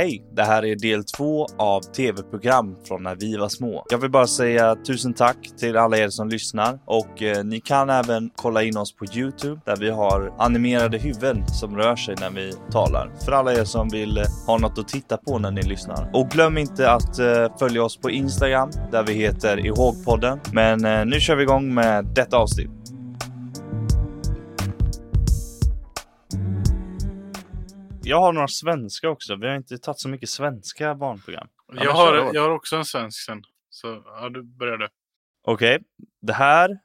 Hej! Det här är del två av tv-program från när vi var små. Jag vill bara säga tusen tack till alla er som lyssnar och eh, ni kan även kolla in oss på Youtube där vi har animerade huvuden som rör sig när vi talar. För alla er som vill eh, ha något att titta på när ni lyssnar. Och glöm inte att eh, följa oss på Instagram där vi heter ihågpodden. Men eh, nu kör vi igång med detta avsnitt. Jag har några svenska också. Vi har inte tagit så mycket svenska barnprogram. Jag har, jag har också en svensk sen. Så ja, du börjar du. Okej, det här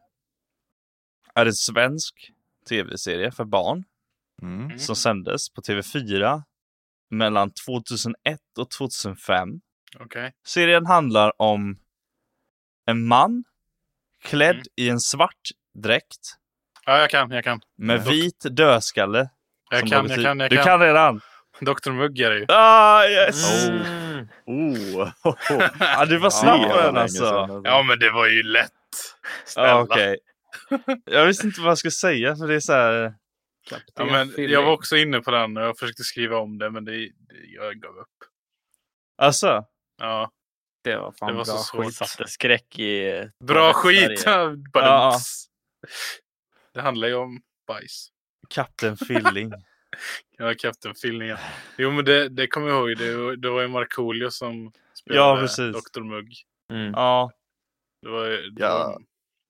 är en svensk tv-serie för barn Mm. Mm. som sändes på TV4 mellan 2001 och 2005. Okej. Serien handlar om en man klädd Mm. i en svart dräkt Ja, jag kan, jag kan. med vit dödskalle. Jag kan, jag kan, jag du kan. kan redan! Dr Mugg är det ju. Ah, yes! Mm. Oh. Ja, du var snabb på den alltså. sedan, Ja, men det var ju lätt. Snälla. Ja, okej. Jag visste inte vad jag skulle säga för det är så här. Ja, men jag var också inne på den och jag försökte skriva om det, men det, det, jag gav upp. Alltså, Ja, Det var fan Det var bra så svårt. skit. Satte skräck i... bra på skit! Bara Ja. Det handlar ju om bajs. Kapten Filling. Ja, Captain Filling. Jo, men det, det kommer jag ihåg. Det, var- det var ju Markoolio som Ja, spelade precis. Dr Mugg. Mm. ja, Det var, det Ja. var,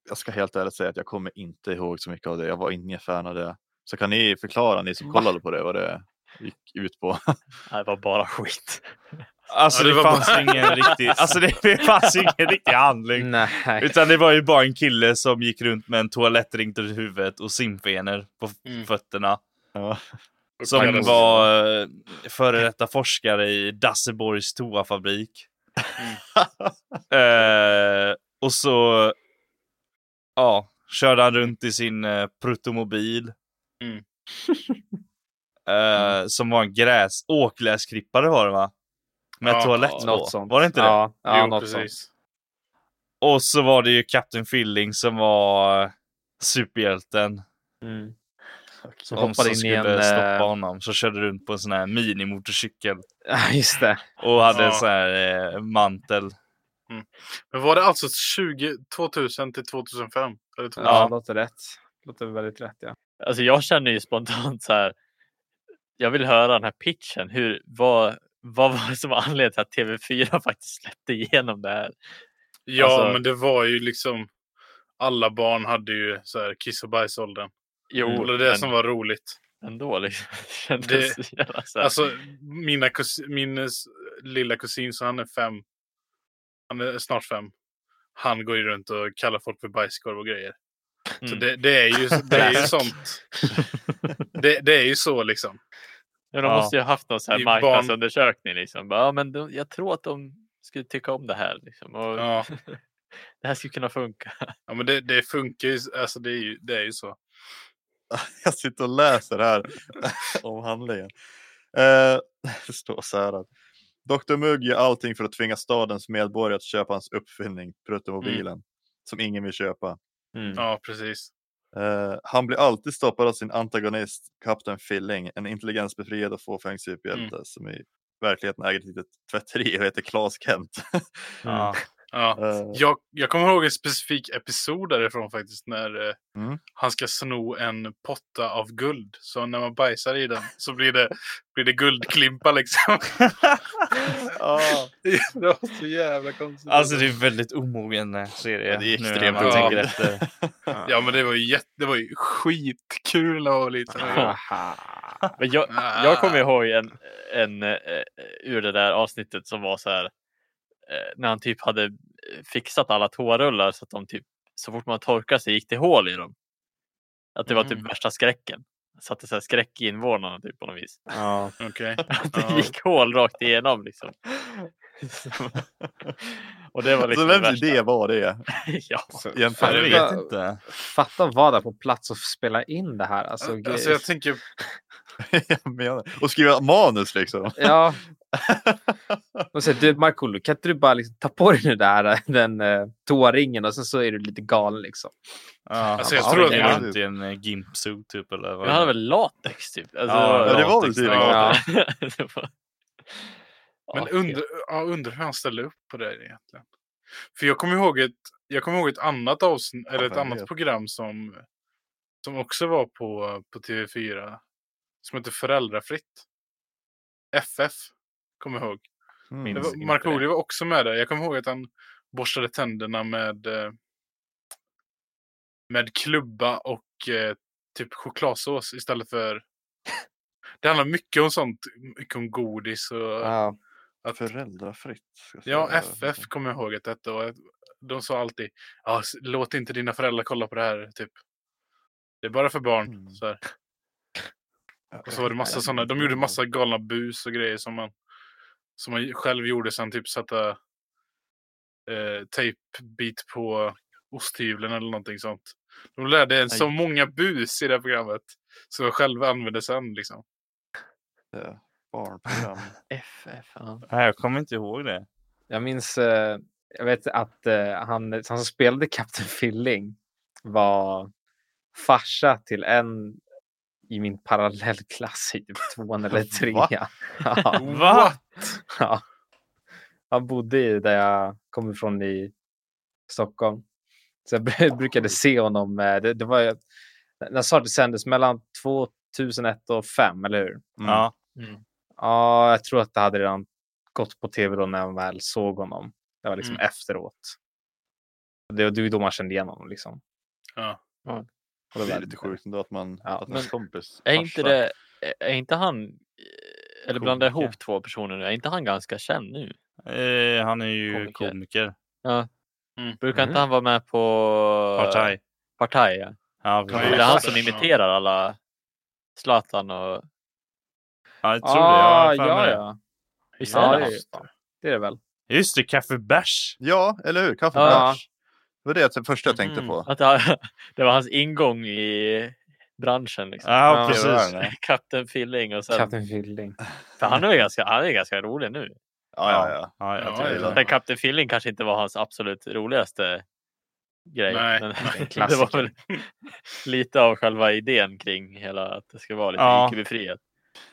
Jag ska helt ärligt säga att jag kommer inte ihåg så mycket av det. Jag var ingen fan av det. Så kan ni förklara, ni som kollade på det, vad det gick ut på? Nej, det var bara skit. alltså Ja, det det, fanns bara- ingen riktig, alltså det, det fanns ingen riktig handling. Nej. Utan det var ju bara en kille som gick runt med en toalettring till huvudet och simfenor på Mm. fötterna. Ja. Som var eh, före detta forskare i Dasseborgs toafabrik. Eh, och så ja, körde han runt i sin eh, pruttomobil. Mm. Eh, som var en gräs, åkgräsklippare var det va? Med Ja, toalett på. Något sånt. Var det inte det? Ja, ja jo, något sånt. precis. Och så var det ju Captain Filling som var superhjälten. Mm. Som hoppade som in i skulle en... stoppa eh, honom. Så körde runt på en sån här minimotorcykel. Ja, just det. Och hade Ja. en sån här eh, mantel. Men var det alltså 20, 2000 till 2005? Eller 2000? Ja, låter rätt. Låter väldigt rätt, ja. Alltså jag känner ju spontant så här. Jag vill höra den här pitchen. Hur, vad, vad var det som var anledningen till att TV4 faktiskt släppte igenom det här? Ja, Alltså- men det var ju liksom... Alla barn hade ju så här kiss och bajsåldern. Jo, det var det men som var roligt. ändå liksom. Det så jävla så här. Alltså, mina kus, min lilla kusin, så han är fem. Han är snart fem. Han går ju runt och kallar folk för bajskorv och grejer. Så Mm. det, det är ju, det är ju sånt. Det, det är ju så liksom. Ja, de Ja. måste ju ha haft någon så här marknadsundersökning. Liksom. Ja, men de, jag tror att de skulle tycka om det här. Liksom. Och Ja, Det här skulle kunna funka. ja men det, det funkar ju. Alltså det är ju, det är ju så. Jag sitter och läser här om handlingen. Eh, det står så här att Dr Mugg gör allting för att tvinga stadens medborgare att köpa hans uppfinning, Pruttomobilen, som ingen vill köpa. Mm. Ja, precis. Eh, han blir alltid stoppad av sin antagonist, Kapten Filling, en intelligensbefriad och fåfäng superhjälte som i verkligheten äger ett litet tvätteri och heter Klas Kent. Ja. Ja. Eh, Jag, jag kommer ihåg en specifik episod därifrån faktiskt. När eh, Mm. han ska sno en potta av guld. Så när man bajsar i den så blir det, blir det guldklimpar liksom. ja. det var så jävla konstigt. Alltså det är väldigt omogen eh, serie. Ja, det är nu extremt man efter. Ja men det var ju, jätte, det var ju skitkul när jag var liten. Men jag, jag kommer ihåg en, en eh, ur det där avsnittet som var så här. Eh, när han typ hade fixat alla toarullar så att de typ så fort man torkade sig gick det hål i dem. Att det var typ Mm. värsta skräcken. Satte så här skräck i invånarna typ på något vis. Ja. Okej. Att det Ja. gick hål rakt igenom liksom. Och det var liksom Så vems idé var det? ja. Egentligen. Jag vet vet inte. Fatta att vara där på plats och spela in det här. Alltså, Alltså jag tänker, jag menar. Och skriva manus liksom. Ja. Och så, du Markoolio, kan inte du bara liksom ta på dig den där den uh, toaringen och sen så är du lite galen liksom. Ja, Alltså, jag tror att- runt i en eh, gimpsuit typ eller vad Men han hade väl latex typ? Alltså, Ja, det var väl latex, tydligen ja. Ja. Men Ja, undrar ja, undrar hur han ställde upp på det egentligen. För jag kommer ihåg ett, jag kommer ihåg ett annat avsnitt, eller ett annat vet? program som, som också var på, på TV4. Som heter Föräldrafritt. FF, kommer jag ihåg. Mm. Var, Markoolio var också med där. Jag kommer ihåg att han borstade tänderna med, eh, med klubba och eh, typ chokladsås istället för... Det handlar mycket om sånt, mycket om godis och... Ja. Att, Föräldrafritt. ska jag ja, säga. FF kommer jag ihåg att detta var. De sa alltid, ja, s- låt inte dina föräldrar kolla på det här, typ. Det är bara för barn. Mm. Så här. Och så var det massa sådana, de gjorde massa galna bus och grejer som man, som man själv gjorde sen, typ sätta eh, tejpbit på osthyveln eller någonting sånt. De lärde en så Aj. många bus i det här programmet. Som jag själv använde sen liksom. Ja, Barnprogram. FF. Ja. Nej, jag kommer inte ihåg det. Jag minns, eh, jag vet att eh, han, han som spelade Kapten Filling var farsa till en i min parallellklass i typ tvåan eller trean. Ja, Va? ja. Han bodde i där jag kommer ifrån i Stockholm. Så jag br- brukade se honom. eh, Det, det var ju- när sa det sändes mellan 2001 och 2005, eller hur? Mm. Ja. Ja, jag tror att det hade redan gått på tv då när jag väl såg honom. Det var liksom Mm. efteråt. Det var det var då man kände igen honom. Liksom. Ja. Och Det är var lite sjukt ändå att man, Ja, att ens kompis Är inte det, är inte han, eh, eller blandar jag Komiker. ihop två personer nu, är inte han ganska känd nu? Eh, han är ju Komiker. komiker. Ja. Mm. Brukar Mm. inte han vara med på Partaj. Partaj ja. Ja, Det är han som imiterar alla Zlatan och... Ja, jag tror det. ah, Jag har för ja, det. ja. Visst Ja, är det, det är, det är det väl. Just det, Kaffe Bärs. Ja, eller hur? Kaffe Ja. bärs. Det var det jag- första jag tänkte Mm. på. Att det, det var hans ingång i branschen. Liksom. Ja, Ja, precis. det var det. Kapten Filling och sen... Kapten Filling. För han är ju ganska, han är ganska rolig nu. Ja, ja, ja. Ja, Ja, ja. Men Kapten Filling kanske inte var hans absolut roligaste grej. Nej, men det var väl lite av själva idén kring hela att det ska vara lite Ja. IQ-befriat.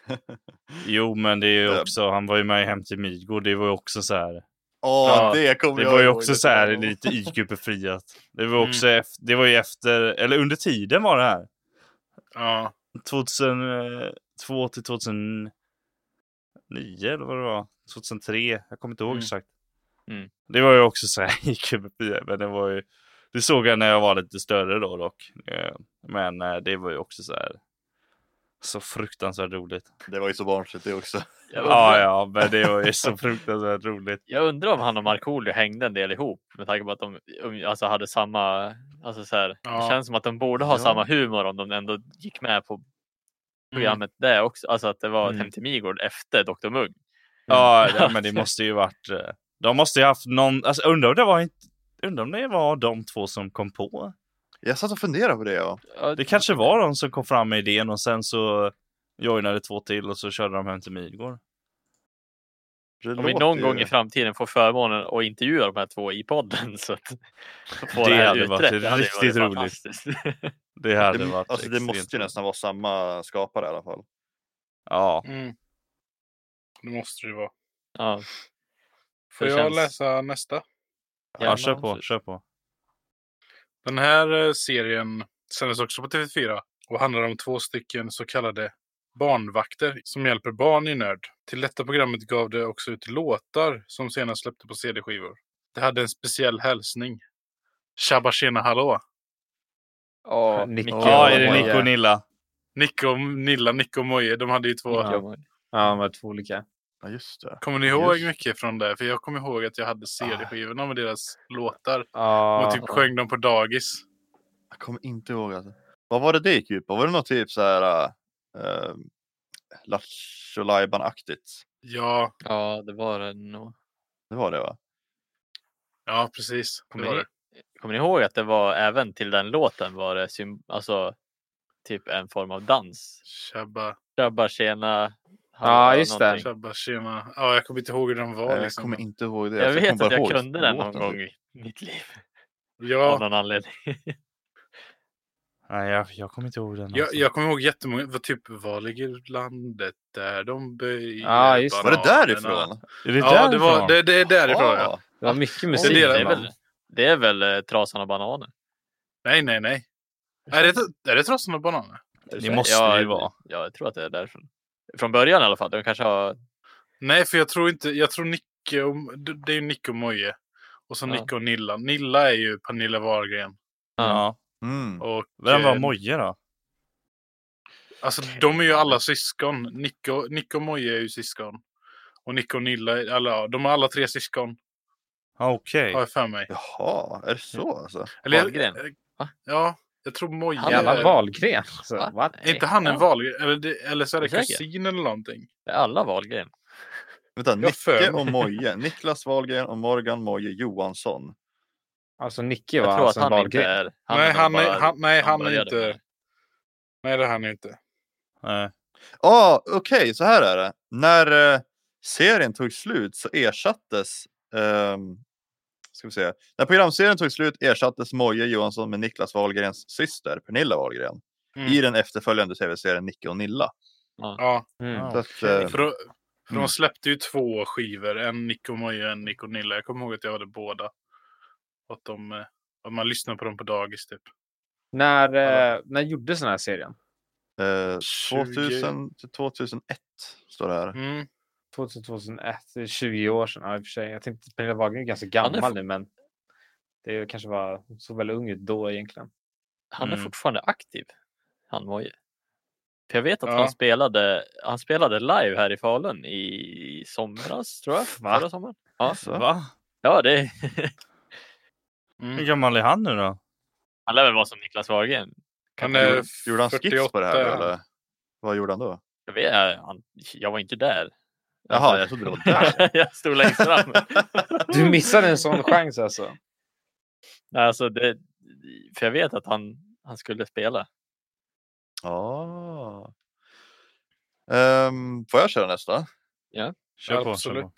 Jo, men det är ju också, han var ju med i Hem till Midgård. Det var ju också så här. Åh, Ja, det kommer Det jag var ju också så här lite IQ-befriat. Det var Mm. också efter, det var ju efter, eller under tiden var det här. Ja. 2002 till 2009 eller vad det var. 2003, jag kommer inte ihåg Mm. exakt. Mm. Det var ju också så här IQ-befriat, men det var ju, det såg jag när jag var lite större då dock. Eh, Men eh, det var ju också så här, så fruktansvärt roligt. Det var ju så barnsligt det också. Ja, ja, men det var ju så fruktansvärt roligt. jag undrar om han och Markoolio hängde en del ihop med tanke på att de alltså, hade samma... Alltså, så här, Det Ja. känns som att de borde ha Ja. samma humor om de ändå gick med på Mm. programmet det också. Alltså att det var Mm. Hem till Midgård efter Dr Mugg. Ja, ja, men det måste ju varit, eh, de måste ju haft någon, alltså undrar om det var inte, undrar om det var de två som kom på. Jag satt och funderade på det. Ja. Ja, Det kanske var de som kom fram med idén och sen så joinade två till och så körde de hem till Midgård. Det Om vi någon ju- gång i framtiden får förmånen att intervjua de här två i podden så att få Det här hade varit det hade ju riktigt varit roligt. Det hade det, varit alltså, det måste ju nästan vara samma skapare i alla fall. Ja, Mm. Det måste det vara. ja. Får Det jag känns- läsa nästa? ja, kör på, kör på. Den här eh, serien sändes också på TV4 och handlar om två stycken så kallade barnvakter som hjälper barn i nöd. Till detta programmet gav det också ut låtar som senare släppte på CD-skivor. Det hade en speciell hälsning. Tjabba tjena hallå! Ja, Nick- Micke Ja, är det. Nico och Nilla? Nicke och Nilla, Nicke och Moje, de hade ju två. Ja. Ja, de var två olika. Ja, just det. Kommer ni ihåg Just. mycket från det? För jag kommer ihåg att jag hade CD-skivorna med deras låtar. Ja, Och typ sjöng dem på dagis. Jag kommer inte ihåg. Alltså. Vad var det det gick ut på? Var det något typ så här uh, Lattjo Lajban-aktigt? Ja, Ja, det var det nog. Det var det va? ja precis. Det Kommer var ni, det. kommer ni ihåg att det var även till den låten var det alltså typ en form av dans? Tjabba, Grabbar tjena. Ja, just det. tjabba tjena. Ja, jag kommer inte ihåg hur de var. Jag liksom. kommer inte ihåg det. Jag Alltså, vet att jag kunde den någon gång i mitt liv. Av Ja, någon anledning. Nej, jag, jag kommer inte ihåg den. Jag, alltså. jag kommer ihåg jättemånga. Var typ, var ligger landet där de böjer Ja, just det. Var det därifrån? Är det Ja, det, var, det, det är därifrån. Ja. Ja. Det var mycket Det, musik. det är är väl, det är väl eh, Trasan och bananer? Nej, nej, nej. Är det, är det Trassan och bananer? Det måste ja, det ju vara. Ja, jag tror att det är därifrån. Från början i alla fall. De kanske har... Nej, för jag tror inte. Jag tror Nicke och, det är ju Nicke och Moje. Och så Ja. Nicke och Nilla. Nilla är ju Pernilla Wahlgren. Ja. Mm. Och, Vem var eh, Moje då? Alltså de är ju alla syskon. Nick och, Nick och Moje är ju syskon. Och Nick och Nilla, ja, de är alla tre syskon. Okej. Har jag för mig. Jaha, är det så alltså? Eller, Wahlgren? eh? Ja, jag tror Moje Han är... Wahlgren. Va? Är inte han en. Wahlgren? Eller, eller så är det Är säker? kusin eller någonting. Det är alla Wahlgren. Vänta, Nicke och Moje. Niklas Wahlgren och Morgan Moje Johansson. Alltså Nicke Jag var tror att alltså en han inte Wahlgren. är... nej, är han bara- är, han, nej, han är började inte... Nej, det är han inte. Nej. Ja, ah, okej, så här är det. När eh, serien tog slut så ersattes ehm, ska vi se. När programserien tog slut ersattes Moje Johansson med Niklas Wahlgrens syster Pernilla Wahlgren Mm. i den efterföljande tv-serien Nicke och Nilla. Ja, Mm. Ja, att, okej. eh, för, då, för Mm. de släppte ju två skivor. En Nick och Moje och en Nick och Nilla. Jag kommer ihåg att jag hade båda. Att, de, eh, att man lyssnade på dem på dagis typ. När, eh, när gjordes den här serien? Eh, 20. 2000 till 2001 står det här. Mm. 2000, 2001, det är 20 år sedan. Ja, i och för sig. Jag tänkte Pernilla Wahlgren är ganska är gammal fo- nu, men det är kanske var så väl ung ut då egentligen. Han är Mm. fortfarande aktiv, han Moje. För jag vet att Ja. han, spelade, han spelade live här i Falun i somras, tror jag. Va? Förra sommaren. Ja, Så. Va? ja det Hur Mm. gammal är han nu då? han lär väl vara som Niklas Wahlgren. Han är gjorde han skiss på det här 48. eller? Vad gjorde han då? Jag, vet, han, jag var inte där. Jaha, jag trodde det var där. jag stod längst fram. Du missade en sån chans alltså. Nej, alltså det, för jag vet att han, han skulle spela. Ah. Ehm, får jag köra nästa? Kör på. Kör på. Absolut.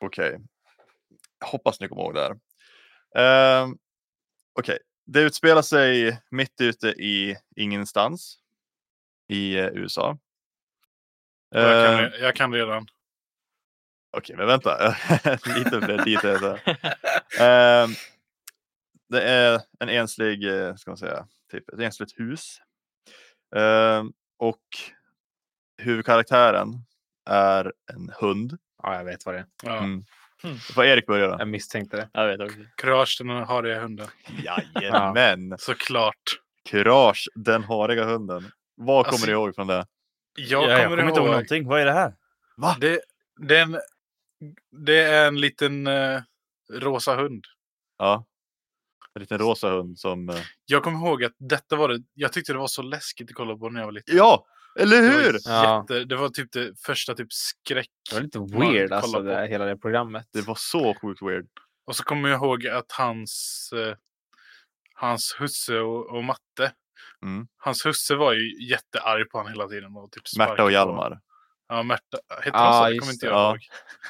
Okej. Jag Hoppas ni kommer ihåg det här. Ehm, Okej, det utspelar sig mitt ute i ingenstans i eh, USA. Jag Ehm, kan, jag kan redan. Okej, men vänta. Lite för dit är det. Det är en enslig, eh, ska man säga, typ ett ensligt hus. Ehm, och huvudkaraktären är en hund. Ja, jag vet vad det är. Ja. Mm. Får Erik börja då? Jag misstänkte det. Jag vet också. Courage, den hariga hunden. Jajamän! Såklart. Kurage, den hariga hunden. Vad kommer Alltså, du ihåg från det? Jag Ja, jag kommer, kommer inte ihåg ihåg. någonting. Vad är det här? Det, det, är en, det är en liten eh, rosa hund. Ja. En liten rosa hund som... eh, Jag kommer ihåg att detta var det. Jag tyckte det var så läskigt att kolla på när jag var liten. Ja, eller Det hur? var, Ja. jätte, det var typ det första typ skräck. Det var lite weird alltså, det, här- hela det programmet. Det var så sjukt weird. Och så kommer jag ihåg att hans, eh, hans husse och, och matte. Mm. Hans husse var ju jättearg på honom hela tiden. Och typ Märta och på- Hjalmar. Ja, Märta. Hette Ja, de så? Det kommer inte jag Ja. ihåg.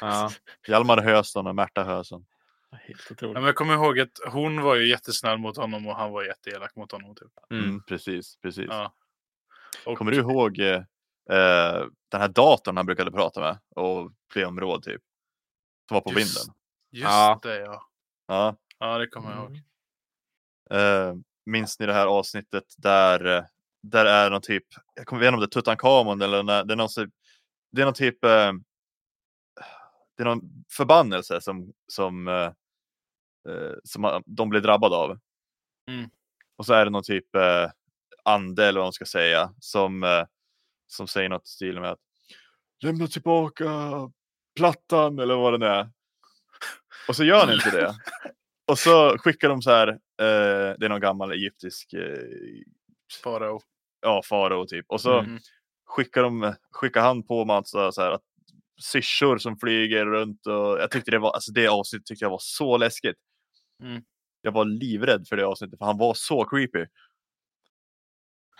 Ja. Hjalmar Höson och Märta Höson. Helt Ja, otroligt. men jag kommer ihåg att hon var ju jättesnäll mot honom och han var jätteelak mot honom. Typ. Mm. Mm, precis, precis. Ja. Och, Kommer du ihåg eh, eh, den här datorn han brukade prata med och be om råd typ? Som var på Just- vinden. Just Ja. det ja. Ja. Ja, det kommer jag ihåg. Mm. Eh, minns ni det här avsnittet där, eh, där är någon typ, jag kommer inte ihåg om det är Tutankhamon eller när, det är någon, typ- det är någon typ, eh, det är någon förbannelse som, som, eh, eh, som de blir drabbade av. Mm. Och så är det någon typ eh, ande eller vad man ska säga som, eh, som säger något i stil med att lämna tillbaka plattan eller vad det är. Och så gör han inte det. Och så skickar de så här, eh, det är någon gammal egyptisk eh, Farao. ja, farao typ. Och så Mm. Skickar, de, skickar han på massa så här, att syrsor som flyger runt. Och jag tyckte det var, alltså det avsnittet tyckte jag var så läskigt. Mm. Jag var livrädd för det avsnittet för han var så creepy.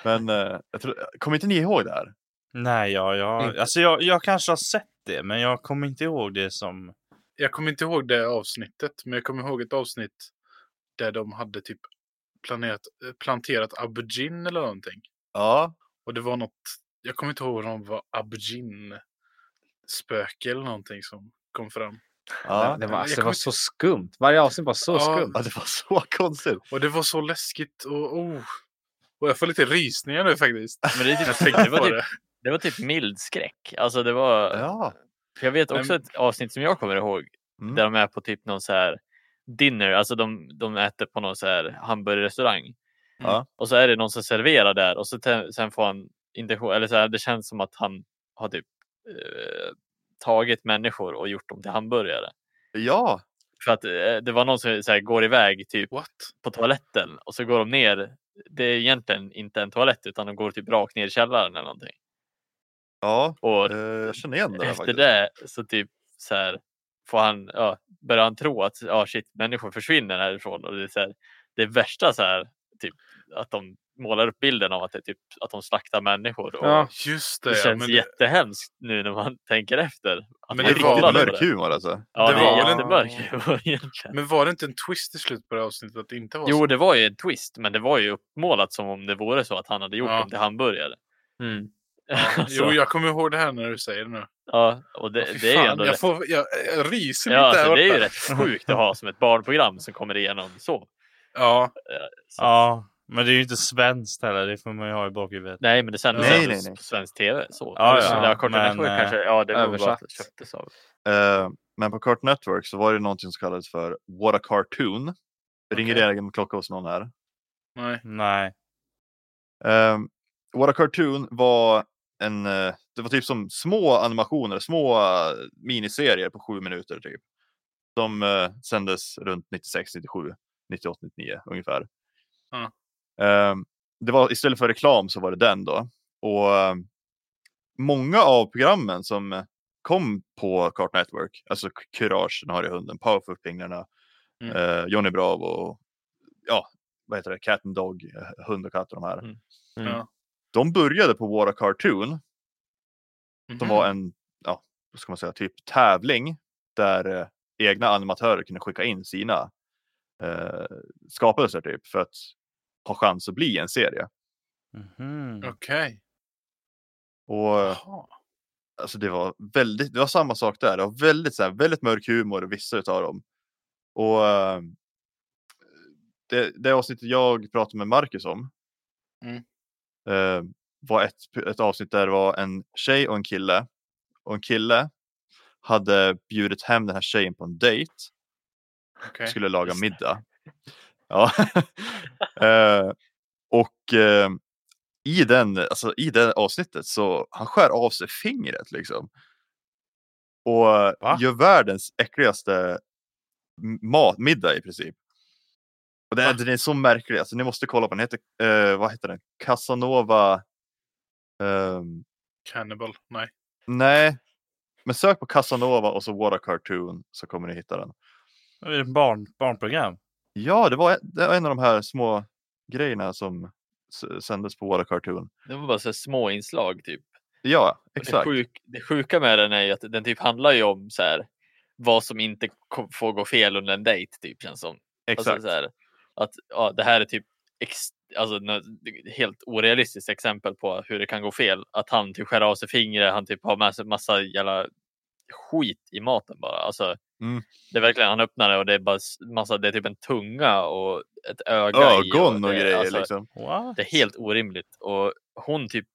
Men eh, jag tror, kommer inte ni ihåg det här? Nej, ja, jag, Inte. alltså jag, jag kanske har sett det, men jag kommer inte ihåg det som... Jag kommer inte ihåg det avsnittet, men jag kommer ihåg ett avsnitt där de hade typ planerat, eh, planterat aubergine eller någonting. Ja, Och det var något, jag kommer inte ihåg om det var aubergine spöke eller någonting som kom fram. ja. Det var, alltså, det var inte- så skumt. Varje avsnitt var så Ja. skumt. ja, det var så konstigt. Och det var så läskigt och oh. Och jag får lite rysningar nu faktiskt. Men det, typ, tänkte det, var typ, det. det var typ mild skräck. Alltså det var, Ja. jag vet också Men- ett avsnitt som jag kommer ihåg Mm. där de är på typ någon så här dinner, alltså de, de äter på någon så här hamburgerrestaurang. Ja. Och så är det någon som serverar där och så sen får han intention, eller så här, det känns som att han har typ eh, tagit människor och gjort dem till hamburgare. ja, För att eh, det var någon som så här, går iväg typ What? på toaletten och så går de ner. Det är egentligen inte en toalett utan de går typ rakt ner i källaren eller någonting. ja. Och Eh, jag känner igen det efter faktiskt. det så typ så här får han, ja, börjar han tro att ja, shit, människor försvinner härifrån och det är så här, det värsta så här, typ att de målar upp bilden av att det typ att de slaktar människor. Och Ja. Just det, det ja, känns men det, jättehängst nu när man tänker efter. Att Men Det var- mörk det. humor alltså. Ja, Det det, var är jättemörk humor egentligen. men var det inte en twist i slutet på det här avsnittet att det inte var Jo, så? det var ju en twist, men det var ju uppmålat som om det vore så att han hade gjort Ja. dem till hamburgare. Mm. Alltså, Jo, jag kommer ihåg det här när du säger det nu. ja, och det, fy det är ju ändå jag, rätt, får, jag, jag ryser ja, lite alltså, det är ju rätt sjukt att ha som ett barnprogram som kommer igenom så. Ja, så. Ja, men det är ju inte svenskt heller. Det får man ju ha i bakhuvudet. Nej, men det sändes Nej, ändå nej, nej. på svensk tv. Så. Ja, ja, eller Cartoon men, Network eh, kanske. Ja, det översatt. det köptes av. Eh, men på Cartoon Network så var det någonting som kallades för What a Cartoon. Ringer Okej. det egen klocka hos någon här? nej. Nej. Um, What a Cartoon var en, eh, det var typ som små animationer, små miniserier på sju minuter typ. Som uh, sändes runt 96, 97, 98, 99 ungefär. Ehm, det var istället för reklam så var det den då. Och ehm, många av programmen som kom på Cartoon Network, alltså Courage, Den har i hunden, Powerpuff-pinglarna, Mm. eh, Johnny Bravo och ja, vad heter det, Cat and Dog, eh, hund och katt och de här. Mm. Mm. Ja. De började på What a Cartoon som Mhm. var en, ja, vad ska man säga, typ tävling där eh, egna animatörer kunde skicka in sina eh, skapelser typ för att ha chans att bli en serie. Mhm. Okej. Och eh, Jaha. alltså det var väldigt, det var samma sak där. Det var väldigt, så här, väldigt mörk humor i vissa utav dem. Och eh, det, det avsnittet jag pratade med Marcus om Mm. eh, var ett, ett avsnitt där det var en tjej och en kille. Och en kille hade bjudit hem den här tjejen på en dejt. Okej. Skulle laga middag. Ja. eh, och eh, i, den, alltså, i det avsnittet så han skär av sig fingret liksom. Och Va? gör världens äckligaste mat, middag i princip. Och den, den är så märklig, alltså, ni måste kolla på den. Heter, eh, vad heter den? Casanova. ehm, Cannibal. Nej. nej, men sök på Casanova och så What a Cartoon så kommer ni hitta den. Det är ett barn, barnprogram. Ja, det var, det var en av de här små grejerna som sändes på What a Cartoon. Det var bara så små inslag typ. Ja, Det, exakt. sjuk, det sjuka med den är ju att den typ handlar ju om så här, vad som inte får gå fel under en dejt. Typ, känns som. exakt. Alltså, så här, att ja, det här är typ ex, alltså, helt orealistiskt exempel på hur det kan gå fel. Att han typ skär av sig fingret, han typ har med sig massa jävla skit i maten bara. Alltså, Mm. Det är verkligen, han öppnar det och det är bara massa, det är typ en tunga och ett öga i. Ögon och det, grejer alltså, liksom. What? Det är helt orimligt. Och hon typ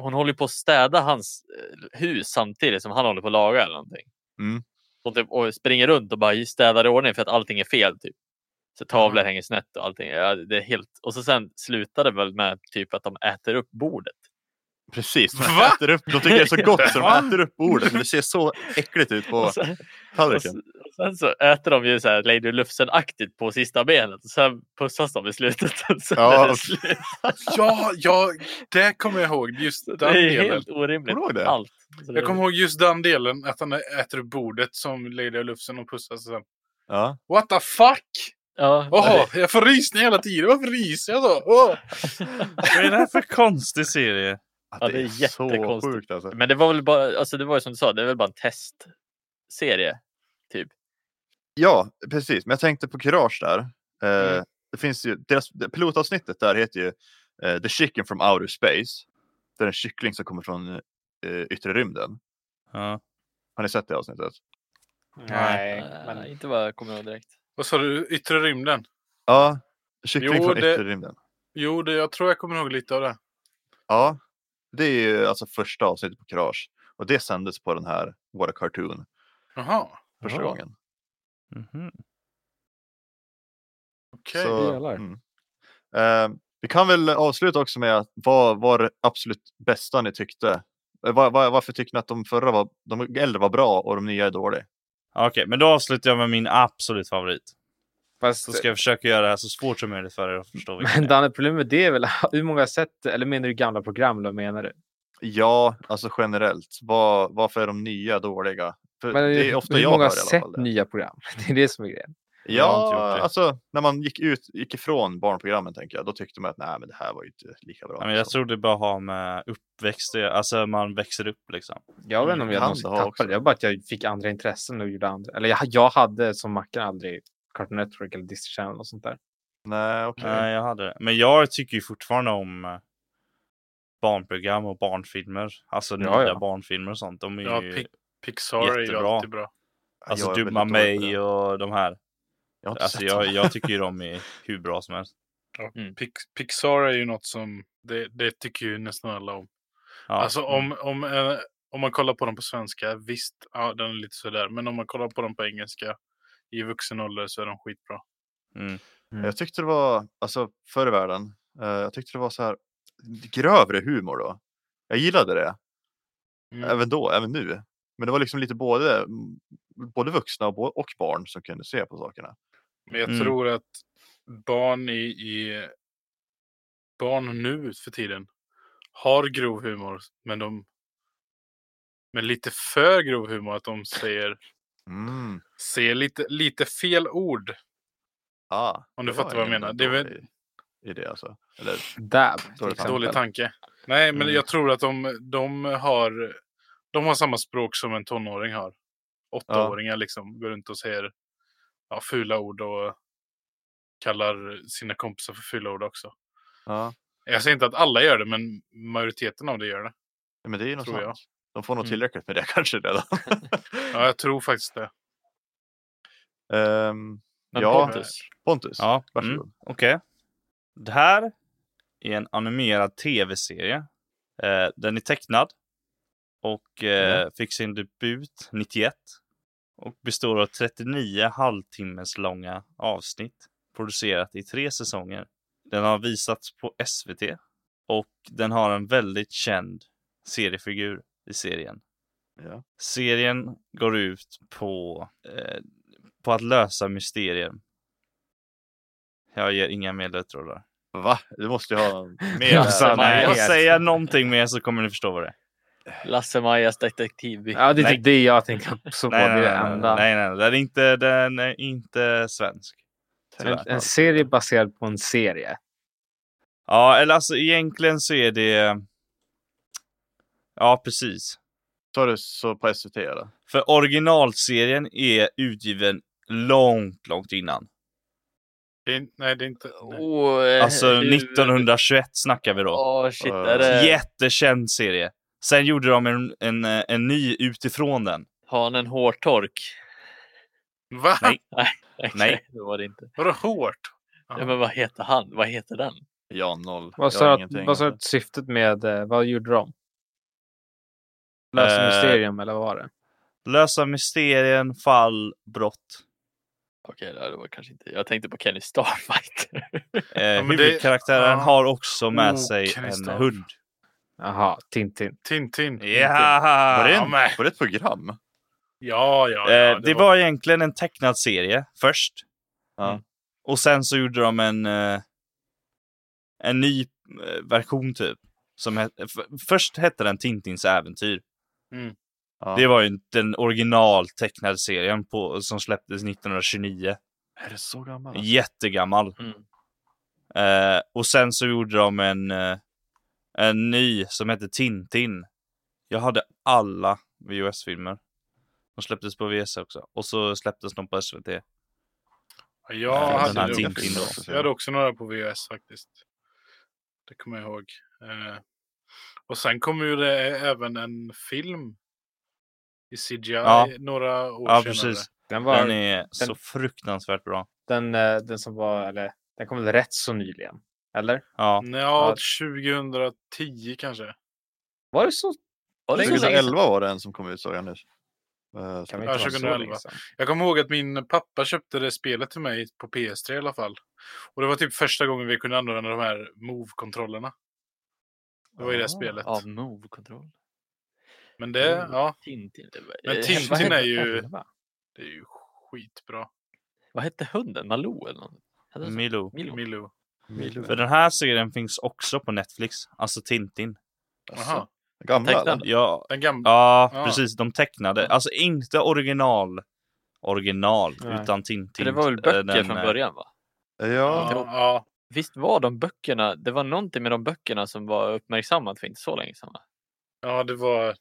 hon håller på att städa hans eh, hus samtidigt som han håller på att laga eller någonting. Mm. Hon typ, och springer runt och bara städar i ordning för att allting är fel. Typ. Så tavlor hänger snett och allting. Ja, det är helt... Och så sen slutar det väl med typ att de äter upp bordet. Precis, de Va? äter upp, de tycker det är så gott så de äter upp bordet. Men det ser så äckligt ut på Och sen, och, tallriken. sen- och sen så äter de ju så här Lady Lufsen-aktigt på sista benet. Och sen pussas de i slutet. Ja, det slut. Ja, ja, det kommer jag ihåg. Just Det den är delen. helt orimligt. Kommer det? Allt. Så det- Jag kommer ihåg just den delen, att han äter upp bordet som Lady Lufsen och pussas. och Sen. Ja. What the fuck? Ja, Åh, jag får rysningar hela tiden. Varför ryser jag så? Åh. Vad är det här för konstig serie? Ja, det är så jättekonstigt. sjukt alltså. Men det var väl bara, alltså det var ju som du sa, det är väl bara en testserie. Typ. Ja, precis. Men jag tänkte på Courage där. Eh, Mm. det finns ju, deras pilotavsnittet där heter ju eh, The Chicken from Outer Space. Det är en kyckling som kommer från eh, yttre rymden. Ja. Har ni sett det avsnittet? Nej, Nej, men Inte vad jag kommer ihåg direkt. Vad sa du? Yttre rymden? Ja, kyckling Jo, från det- yttre rymden. Jo, det, jag tror jag kommer ihåg lite av det. Ja, det är ju alltså första avsnittet på Courage. Och det sändes på den här What a Cartoon Jaha, första Jaha. gången. Mhm. okej. Så, Jävlar. mm. Eh, vi kan väl avsluta också med att vad var det absolut bästa ni tyckte? Eh, var, var, varför tyckte ni att de förra var, de äldre var bra och de nya är dåliga? Okej, men då avslutar jag med min absolut favorit. Fast, Så ska jag försöka göra det här så svårt som möjligt för er att förstå men. Danne, problemet med det är väl hur många sätt, eller menar du gamla program eller vad menar du? Ja, alltså generellt. Var, varför är de nya dåliga? För Men det är ofta hur jag många hör har sett fall nya program? Det är det som är grejen. Jag Ja, alltså när man gick ut, gick ifrån barnprogrammen tänker jag, då tyckte man att nej, men det här var ju inte lika bra. Ja, men jag tror det bara har med uppväxt. Alltså man växer upp liksom. Jag vet inte om jag Kan någonsin tappade det. Var bara att jag fick andra intressen och gjorde andra. Eller jag, jag hade som Mackan aldrig Cartoon Network eller Disney Channel och sånt där. Nej, okej. Nej, jag hade det. Men jag tycker ju fortfarande om eh, barnprogram och barnfilmer. Alltså Ja, nya ja. barnfilmer och sånt. De är Ja, ju... Pi- Pixar är ju jättebra. alltid bra. Alltså Dumma mig och de här. Jag Alltså jag, jag tycker ju de är hur bra som helst. Ja, Mm. Pix- Pixar är ju något som, det, det tycker ju nästan alla om. Ja. Alltså om, om, eh, om man kollar på dem på svenska, visst, ja, den är lite sådär. Men om man kollar på dem på engelska i vuxen ålder så är de skitbra. Mm. Mm. Jag tyckte det var, alltså förr i världen, eh, jag tyckte det var så här grövre humor då. Jag gillade det, Mm. även då, även nu. Men det var liksom lite både, både vuxna och, och barn som kunde se på sakerna. Men jag Mm. tror att barn i, i barn nu för tiden har grov humor, men de men lite för grov humor att de säger, Mm. säger lite, lite fel ord. Ah, Om du fattar vad jag menar. Det är väl- idé alltså. Eller, Dab. Dålig. Dålig tanke. Nej, men Mm. jag tror att de, de har de har samma språk som en tonåring har. Åttaåringar liksom går runt och säger ja, fula ord och kallar sina kompisar för fula ord också. ja, Jag säger inte att alla gör det, men majoriteten av det gör det. men det är ju något sant. De får nog Mm. tillräckligt med det kanske redan. Ja, jag tror faktiskt det. Men ja, Pontus, Pontus, Ja, mm. varsågod. okej. Det här är en animerad tv-serie. Eh, den är tecknad och eh, fick sin debut 91 och består av 39 halvtimmes långa avsnitt producerat i tre säsonger. Den har visats på SVT och den har en väldigt känd seriefigur i serien. Ja. Serien går ut på, eh, på att lösa mysterium. Jag ger inga mer ledtrådar. Va? Du måste ju ha mer. Ja, där. sant. Nej, jag säger någonting mer så kommer ni förstå vad det är. Lasse-Majas detektivby. Ja, det är Nej. typ det jag tänkte så på. Nej, nej, nej, enda. nej, nej, den är inte, den är inte svensk. En, en serie baserad på en serie. Ja, eller alltså egentligen så är det... Ja, precis. Sa du så på SVT eller? För originalserien är utgiven långt, långt innan. det är, nej, det är inte... Oh, eh, Alltså hur- 1921 snackar vi då. Åh shit, Eh, är det... Jättekänd serie. Sen gjorde de en, en, eh, en ny utifrån den. Har han en hårtork? Va? Nej. Nej. det var det inte. Vadå hårt? Ja, men vad heter han? Vad heter den? Ja, noll. Vad sa har du ingenting. att- vad sa du att syftet med, eh, vad gjorde de? Lösa Eh, mysterium eller vad var det? Lösa mysterien, fall, brott. Okej, det var kanske inte... Jag tänkte på Kenny Starfighter. Eh, men det- huvudkaraktären ja. har också med Oh, sig Kenny en Starr. hund. Jaha, Tintin. Tintin. Ja! Var det, Ja, en, var det ett program? Ja, ja, Eh, ja. det, var... egentligen en tecknad serie först. Ja. Mm. Och sen så gjorde de en, eh, en ny eh, version typ. Som het, först hette den Tintins äventyr. Ja. Det var ju den original tecknade serien på, som släpptes 1929. Är det så gammalt? alltså? Jättegammal. Mm. Eh, och sen så gjorde de en, eh, en ny som hette Tintin. Jag hade alla VHS-filmer. De släpptes på VHS också. Och så släpptes de på SVT. Jag, Ja, hade den här det Tintin också. jag hade också några på VHS faktiskt. Det kommer jag ihåg. Eh, och sen kom ju det även en film i CGI Ja. några år Ja, senare. precis. Den, var, Den den, är så fruktansvärt bra. den, den som var, eller den kom väl rätt så nyligen? Eller? Ja, Ja, 2010 kanske. Var det så? Var det Så länge 2011 var det en som kom ut såg jag nyss. Eh, Kan vi Ja, inte vara så 2011. länge sedan? Jag kommer ihåg att min pappa köpte det spelet till mig på PS3 i alla fall. Och det var typ första gången vi kunde använda de här Move-kontrollerna. Det var i det spelet. Ja, move-kontroll. Men det, Mm. ja, Tintin. Men Eh, Tintin vad hette- är ju- det är ju skitbra. Vad hette hunden? Malou eller något? Hette den så? Milo. Milo. Milou. Milo. För den här serien finns också på Netflix. Alltså Tintin. Aha. Gamla Tecknad. eller? Ja, Den gamla. ja Ja. precis. De tecknade. Alltså inte original. Original, Nej. utan Tintin. För det var väl Eh, böcker den, från eh, början va? Ja, ja, Visst var de böckerna, det var någonting med de böckerna som var uppmärksammat för inte så länge sedan va? ja, det var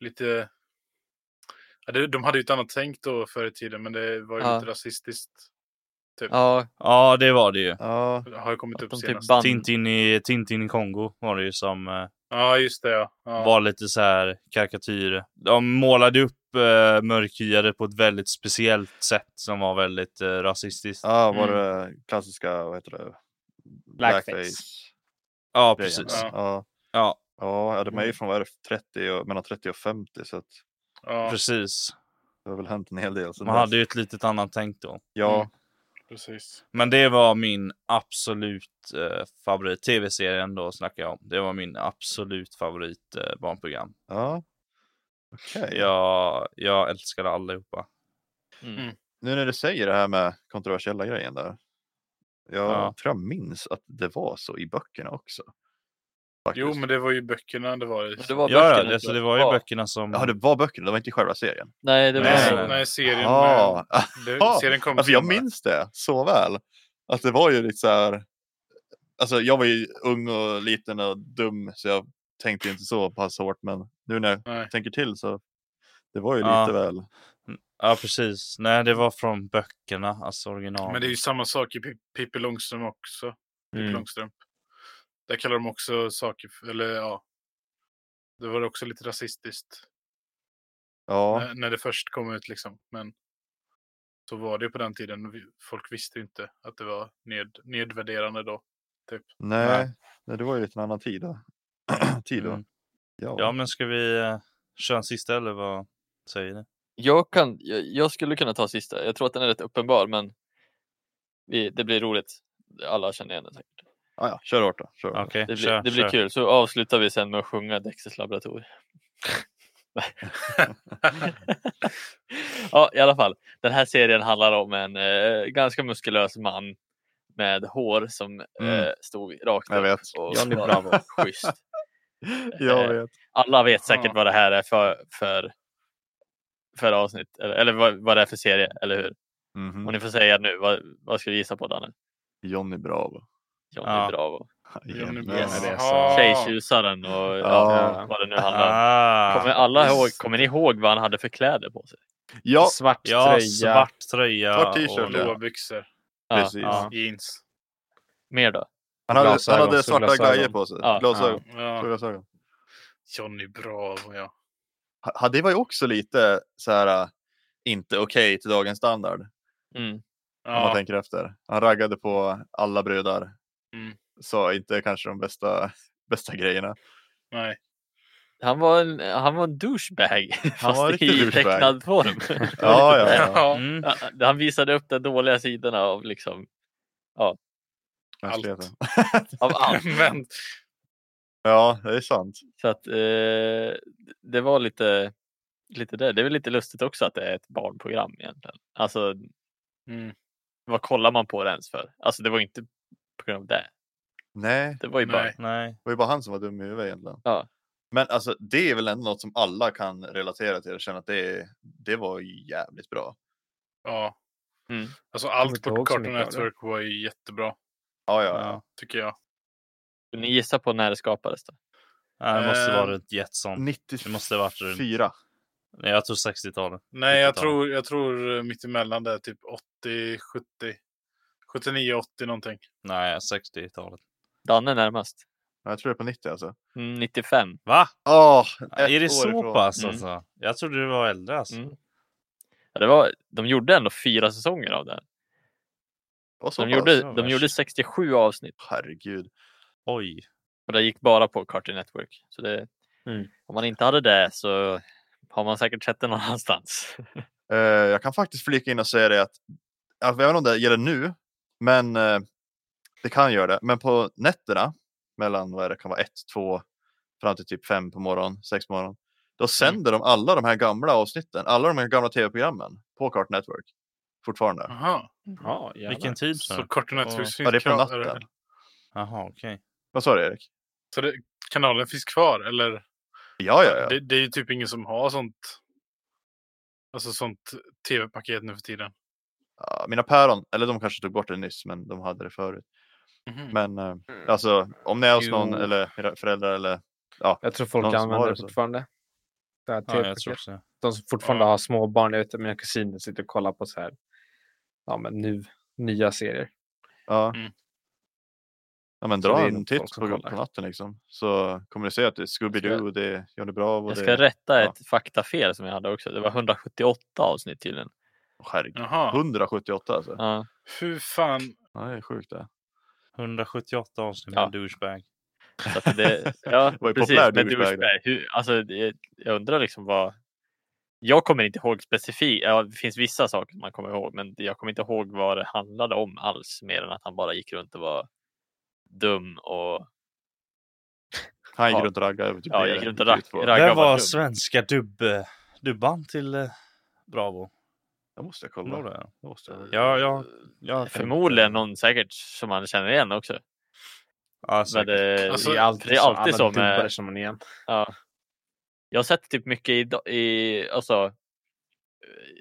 lite... Ja, det, de hade ju ett annat tänk då förr i tiden, men det var ju Ja. lite rasistiskt. Ja, Ja, det var det ju. ja. Det har ju kommit att upp typ senast. band. Tintin i, Tintin i Kongo var det ju som eh, Ja, just det. Ja. Ja. var lite så här karikatyr. De målade upp eh, mörkhyade på ett väldigt speciellt sätt som var väldigt eh, rasistiskt. ja var Mm. det klassiska, vad heter det? Blackface. Ja, grejen. precis. Ja. Ja. Ja, Ja, ja, de är ju från vad är det, 30 och, mellan 30 och 50 så att ja, precis. det har väl hänt en hel del. sen Man dess. hade ju ett litet annat tänk då. Ja, Mm. precis. Men det var min absolut eh, favorit. Tv-serien då snackar jag om. Det var min absolut favorit eh, barnprogram. ja. Okej. Jag, jag älskade allihopa. Mm. Mm. Nu när du säger det här med kontroversiella grejen där. Jag Ja. tror jag minns att det var så i böckerna också. Faktiskt. Jo, men det var ju böckerna det var. i. Men det var Ja, ja böckerna, alltså, det var ju Ja. böckerna som... Ja, det var böckerna, det var inte själva serien. Nej, det var Nej, Nej, serien. Ja, med- det, Ja, serien kom alltså jag minns det så väl. Att det var ju lite så här. Alltså jag var ju ung och liten och dum så jag tänkte inte så pass hårt. Men nu när jag Nej. tänker till så. Det var ju Ja. lite väl. Ja, precis. Nej, det var från böckerna, alltså original. Men det är ju samma sak i Pi- Pippi Långstrump också. Pippi Mm. Långstrump. Där kallar de också saker, för- eller ja. Det var också lite rasistiskt. Ja, När, när det först kom ut liksom. Men så var det ju på den tiden. Folk visste ju inte att det var ned, nedvärderande då. Typ. nej, Nej. nej, det var ju lite en annan tid då. tid. Mm. Ja. Ja, men ska vi eh, köra en sista eller vad säger ni? Jag, kan, jag, jag skulle kunna ta sista. Jag tror att den är rätt uppenbar, men vi, det blir roligt. Alla känner igen den säkert. ja, ja, kör hårt då. Kör hårt. Okej, Det blir, kör, det blir kör. kul. Så avslutar vi sen med att sjunga Dexters laboratorium. Ja, i alla fall. Den här serien handlar om en eh, ganska muskulös man med hår som eh, Mm. stod rakt Jag upp vet. och Johnny Bravo. schysst. Jag Eh, vet. Alla vet säkert Ja. vad det här är för, för, för avsnitt, eller, eller vad, vad det är för serie, eller hur? Mhm. Och ni får säga nu, vad, vad ska du gissa på Danne? Johnny Bravo. Johnny Ja. Bravo. Johnny Yes. Bravo. Tjejtjusaren och ja, vad det nu handlar om. Ah, Kommer alla ihåg, kommer ni ihåg vad han hade för kläder på sig? Ja, Svart ja, tröja. svart tröja. Svart t-shirt, och- blåa byxor. Ja, precis. ja. Jeans. Mer då? Han hade, han Glasögon, hade svarta grejer på sig. Ja. Glasögon. Ja. Solglasögon. Johnny Bravo, ja. Ha- Det var ju också lite så här äh, inte okej till dagens standard. Mm. Om man ja. tänker efter. Han raggade på alla brudar. Mm. Så inte kanske de bästa, bästa grejerna. Nej. Han var en, han var en douchebag. Fast var en riktig i douchebag. tecknad form. Ja, ja, ja. Ja. Mm. Ja, Han visade upp de dåliga sidorna av liksom Mänskligheten. av allt. Men Ja, det är sant. Så att eh, det var lite, lite det. Det är väl lite lustigt också att det är ett barnprogram egentligen. Alltså mm. vad kollar man på det ens för? Alltså det var inte på grund av det. Nej, Det var ju bara, Nej. Det var ju bara han som var dum i huvudet egentligen. Ja. Men alltså det är väl ändå något som alla kan relatera till och känna att det, det var ju jävligt bra. ja. Mm. Alltså allt på Cartoon. Network var ju jättebra. Ja, ja, ja. Tycker jag. ni gissar på när det skapades då? Nej, det måste Eh, varit Jetson. Det måste varit runt- 94. Nej, jag tror 60-talet. Nej, jag 70-talet. tror, jag tror mitt emellan där, typ 80, 70, 79, 80 någonting. Nej, 60-talet. Danne är närmast. Jag tror det är på 90 alltså. Mm, 95. Va? Åh, är det år så ifrån. pass Mm. alltså? Jag trodde du var äldre alltså. Mm. Ja, det var, de gjorde ändå fyra säsonger av det. här. Så De, gjorde, de värst. gjorde 67 avsnitt Herregud. Oj. och det gick bara på Cartoon Network. Så det, Mm. Om man inte hade det så har man säkert sett det någon annanstans. Eh, jag kan faktiskt flika in och säga det att, jag vet inte om det gäller nu, men eh, det kan göra det. Men på nätterna mellan vad det kan vara ett, två fram till typ fem på morgonen, sex på morgonen. Då sänder de alla de här gamla avsnitten, alla de här gamla tv-programmen på Cartoon Network fortfarande. Jaha, Ja, jävlar. Vilken tid så? Cartoon Netflix Ja, det är på natten. Jaha, okej. Vad sa du Erik? Så det, kanalen finns kvar eller? Ja, ja, ja. Det, det är ju typ ingen som har sånt. Alltså sånt tv-paket nu för tiden. ja mina päron, eller de kanske tog bort det nyss, men de hade det förut. Mhm. Men eh, alltså om ni är hos någon Jo. eller era föräldrar eller Jag tror folk Någon som har använder det det så. fortfarande. Det här Ja, jag TV-paketet. tror också det. De som fortfarande Ja. har små barn, jag vet att mina kusiner sitter och kollar på så här, ja men nu, nya serier. Ja. Mm. Ja men dra det en titt på, på natten liksom. Så kommer ni se att det är Scooby-Doo, det är Johnny Bravo. Jag det ska är... rätta ja. ett faktafel som jag hade också. Det var 178 avsnitt tydligen. Herregud. Jaha, 178 alltså. Ja. hur fan. Ja, det är sjukt det. 178 avsnitt Ja. med douchebag. Så att det, ja, Var ju precis. populär Med douchebag douchebag. Hur, alltså, det, jag undrar liksom vad... Jag kommer inte ihåg specifikt. Ja, det finns vissa saker man kommer ihåg, men jag kommer inte ihåg vad det handlade om alls. Mer än att han bara gick runt och var dum och Han gick Ja. runt och raggade. Typ Ja, det gick runt och det raggade. Vem var var svenska dubb, dubban till eh, Bravo? Det måste jag Kommer kolla. det? Det måste jag. Ja, ja. ja förmodligen någon säkert som man känner igen också. Ja, det, Alltså, det är alltid, det är alltid alla så med- som man igen. Ja. Jag har sett typ mycket i, i alltså,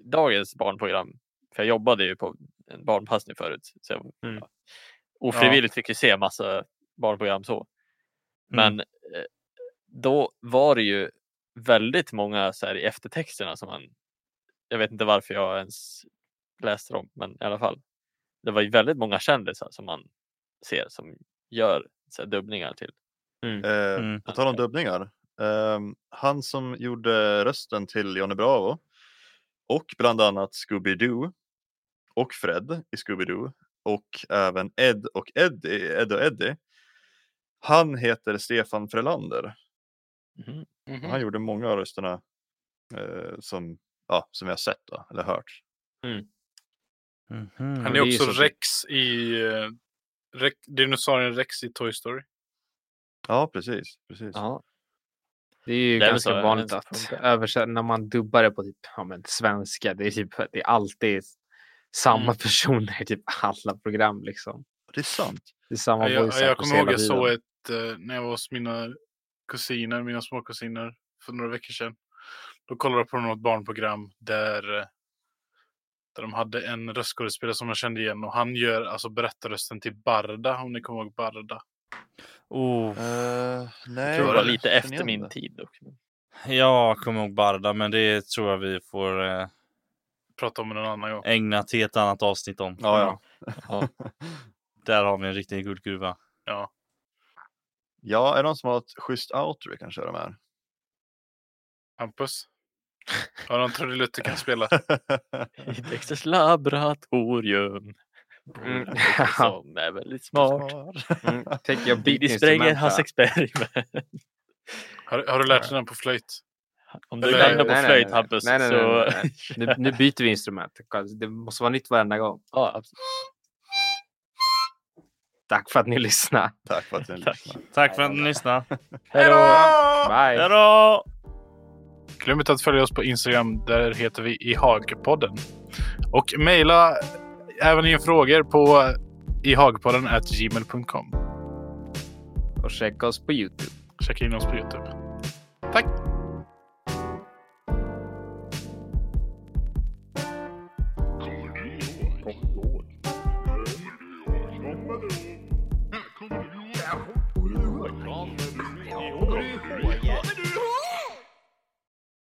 dagens barnprogram. För jag jobbade ju på en barnpassning förut. Så jag, Mm. ja, ofrivilligt fick ju se massa barnprogram så. Men eh, då var det ju väldigt många så här, i eftertexterna som man. Jag vet inte varför jag ens läste dem, men i alla fall. Det var ju väldigt många kändisar som man ser som gör så här, dubbningar till. Eh, Mm. På tal om dubbningar. Ehm, han som gjorde rösten till Johnny Bravo och bland annat Scooby-Doo och Fred i Scooby-Doo och även Ed och Eddie, Ed och Eddie. Han heter Stefan Frölander. Mhm. Mhm. Han gjorde många av rösterna eh, som, ja, som jag sett då, eller hört. Mhm. Han det är är också så- Rex i Rex, dinosaurien Rex i Toy Story. Ja, precis. precis. Ja. Det är ju Det är ganska så, jag vanligt inte, att översätta när man dubbar det på typ, ja, men svenska. Det är, typ, det är alltid samma Mm. personer i typ alla program. Liksom. Det är sant. Det är samma Ja, jag, jag actors kommer ihåg jag såg ett, eh, när jag var hos mina kusiner, mina småkusiner för några veckor sedan. Då kollade jag på något barnprogram där, eh, där de hade en röstskådespelare som jag kände igen och han gör alltså berättarrösten till Barda, om ni kommer ihåg Barda. Oh, Uh, nej, Jag tror det var lite efter min tid. Dock. jag kommer ihåg Barda, men det tror jag vi får eh, Prata om någon annan gång. ägna till ett annat avsnitt om. Ja, ja. Ja. Där har vi en riktig guldgruva. Ja. Ja, är det någon som har ett schysst outro vi kan köra med? Hampus? Har du någon trudelutt du kan spela? I Dexters laboratorium. Mm. Som är väldigt smart. Mm, tänk, jag byter Diddy spränger instrument hans experiment. Har, har du lärt dig den på flöjt? Om du landar på Nej, flöjt nej. Hampus Nej, nej, nej, så... Nu, nu byter vi instrument. Det måste vara nytt varenda gång. ja, absolut. Tack för att ni lyssnade. Tack för att ni lyssnade. Tack för att ni lyssnade. Hej då! Bye! Hej då! Glöm inte att följa oss på Instagram. Där heter vi i Hagpodden. Och mejla även in frågor på ihagpodden gmail.com. Och checka oss på Youtube. Checka in oss på Youtube. Tack!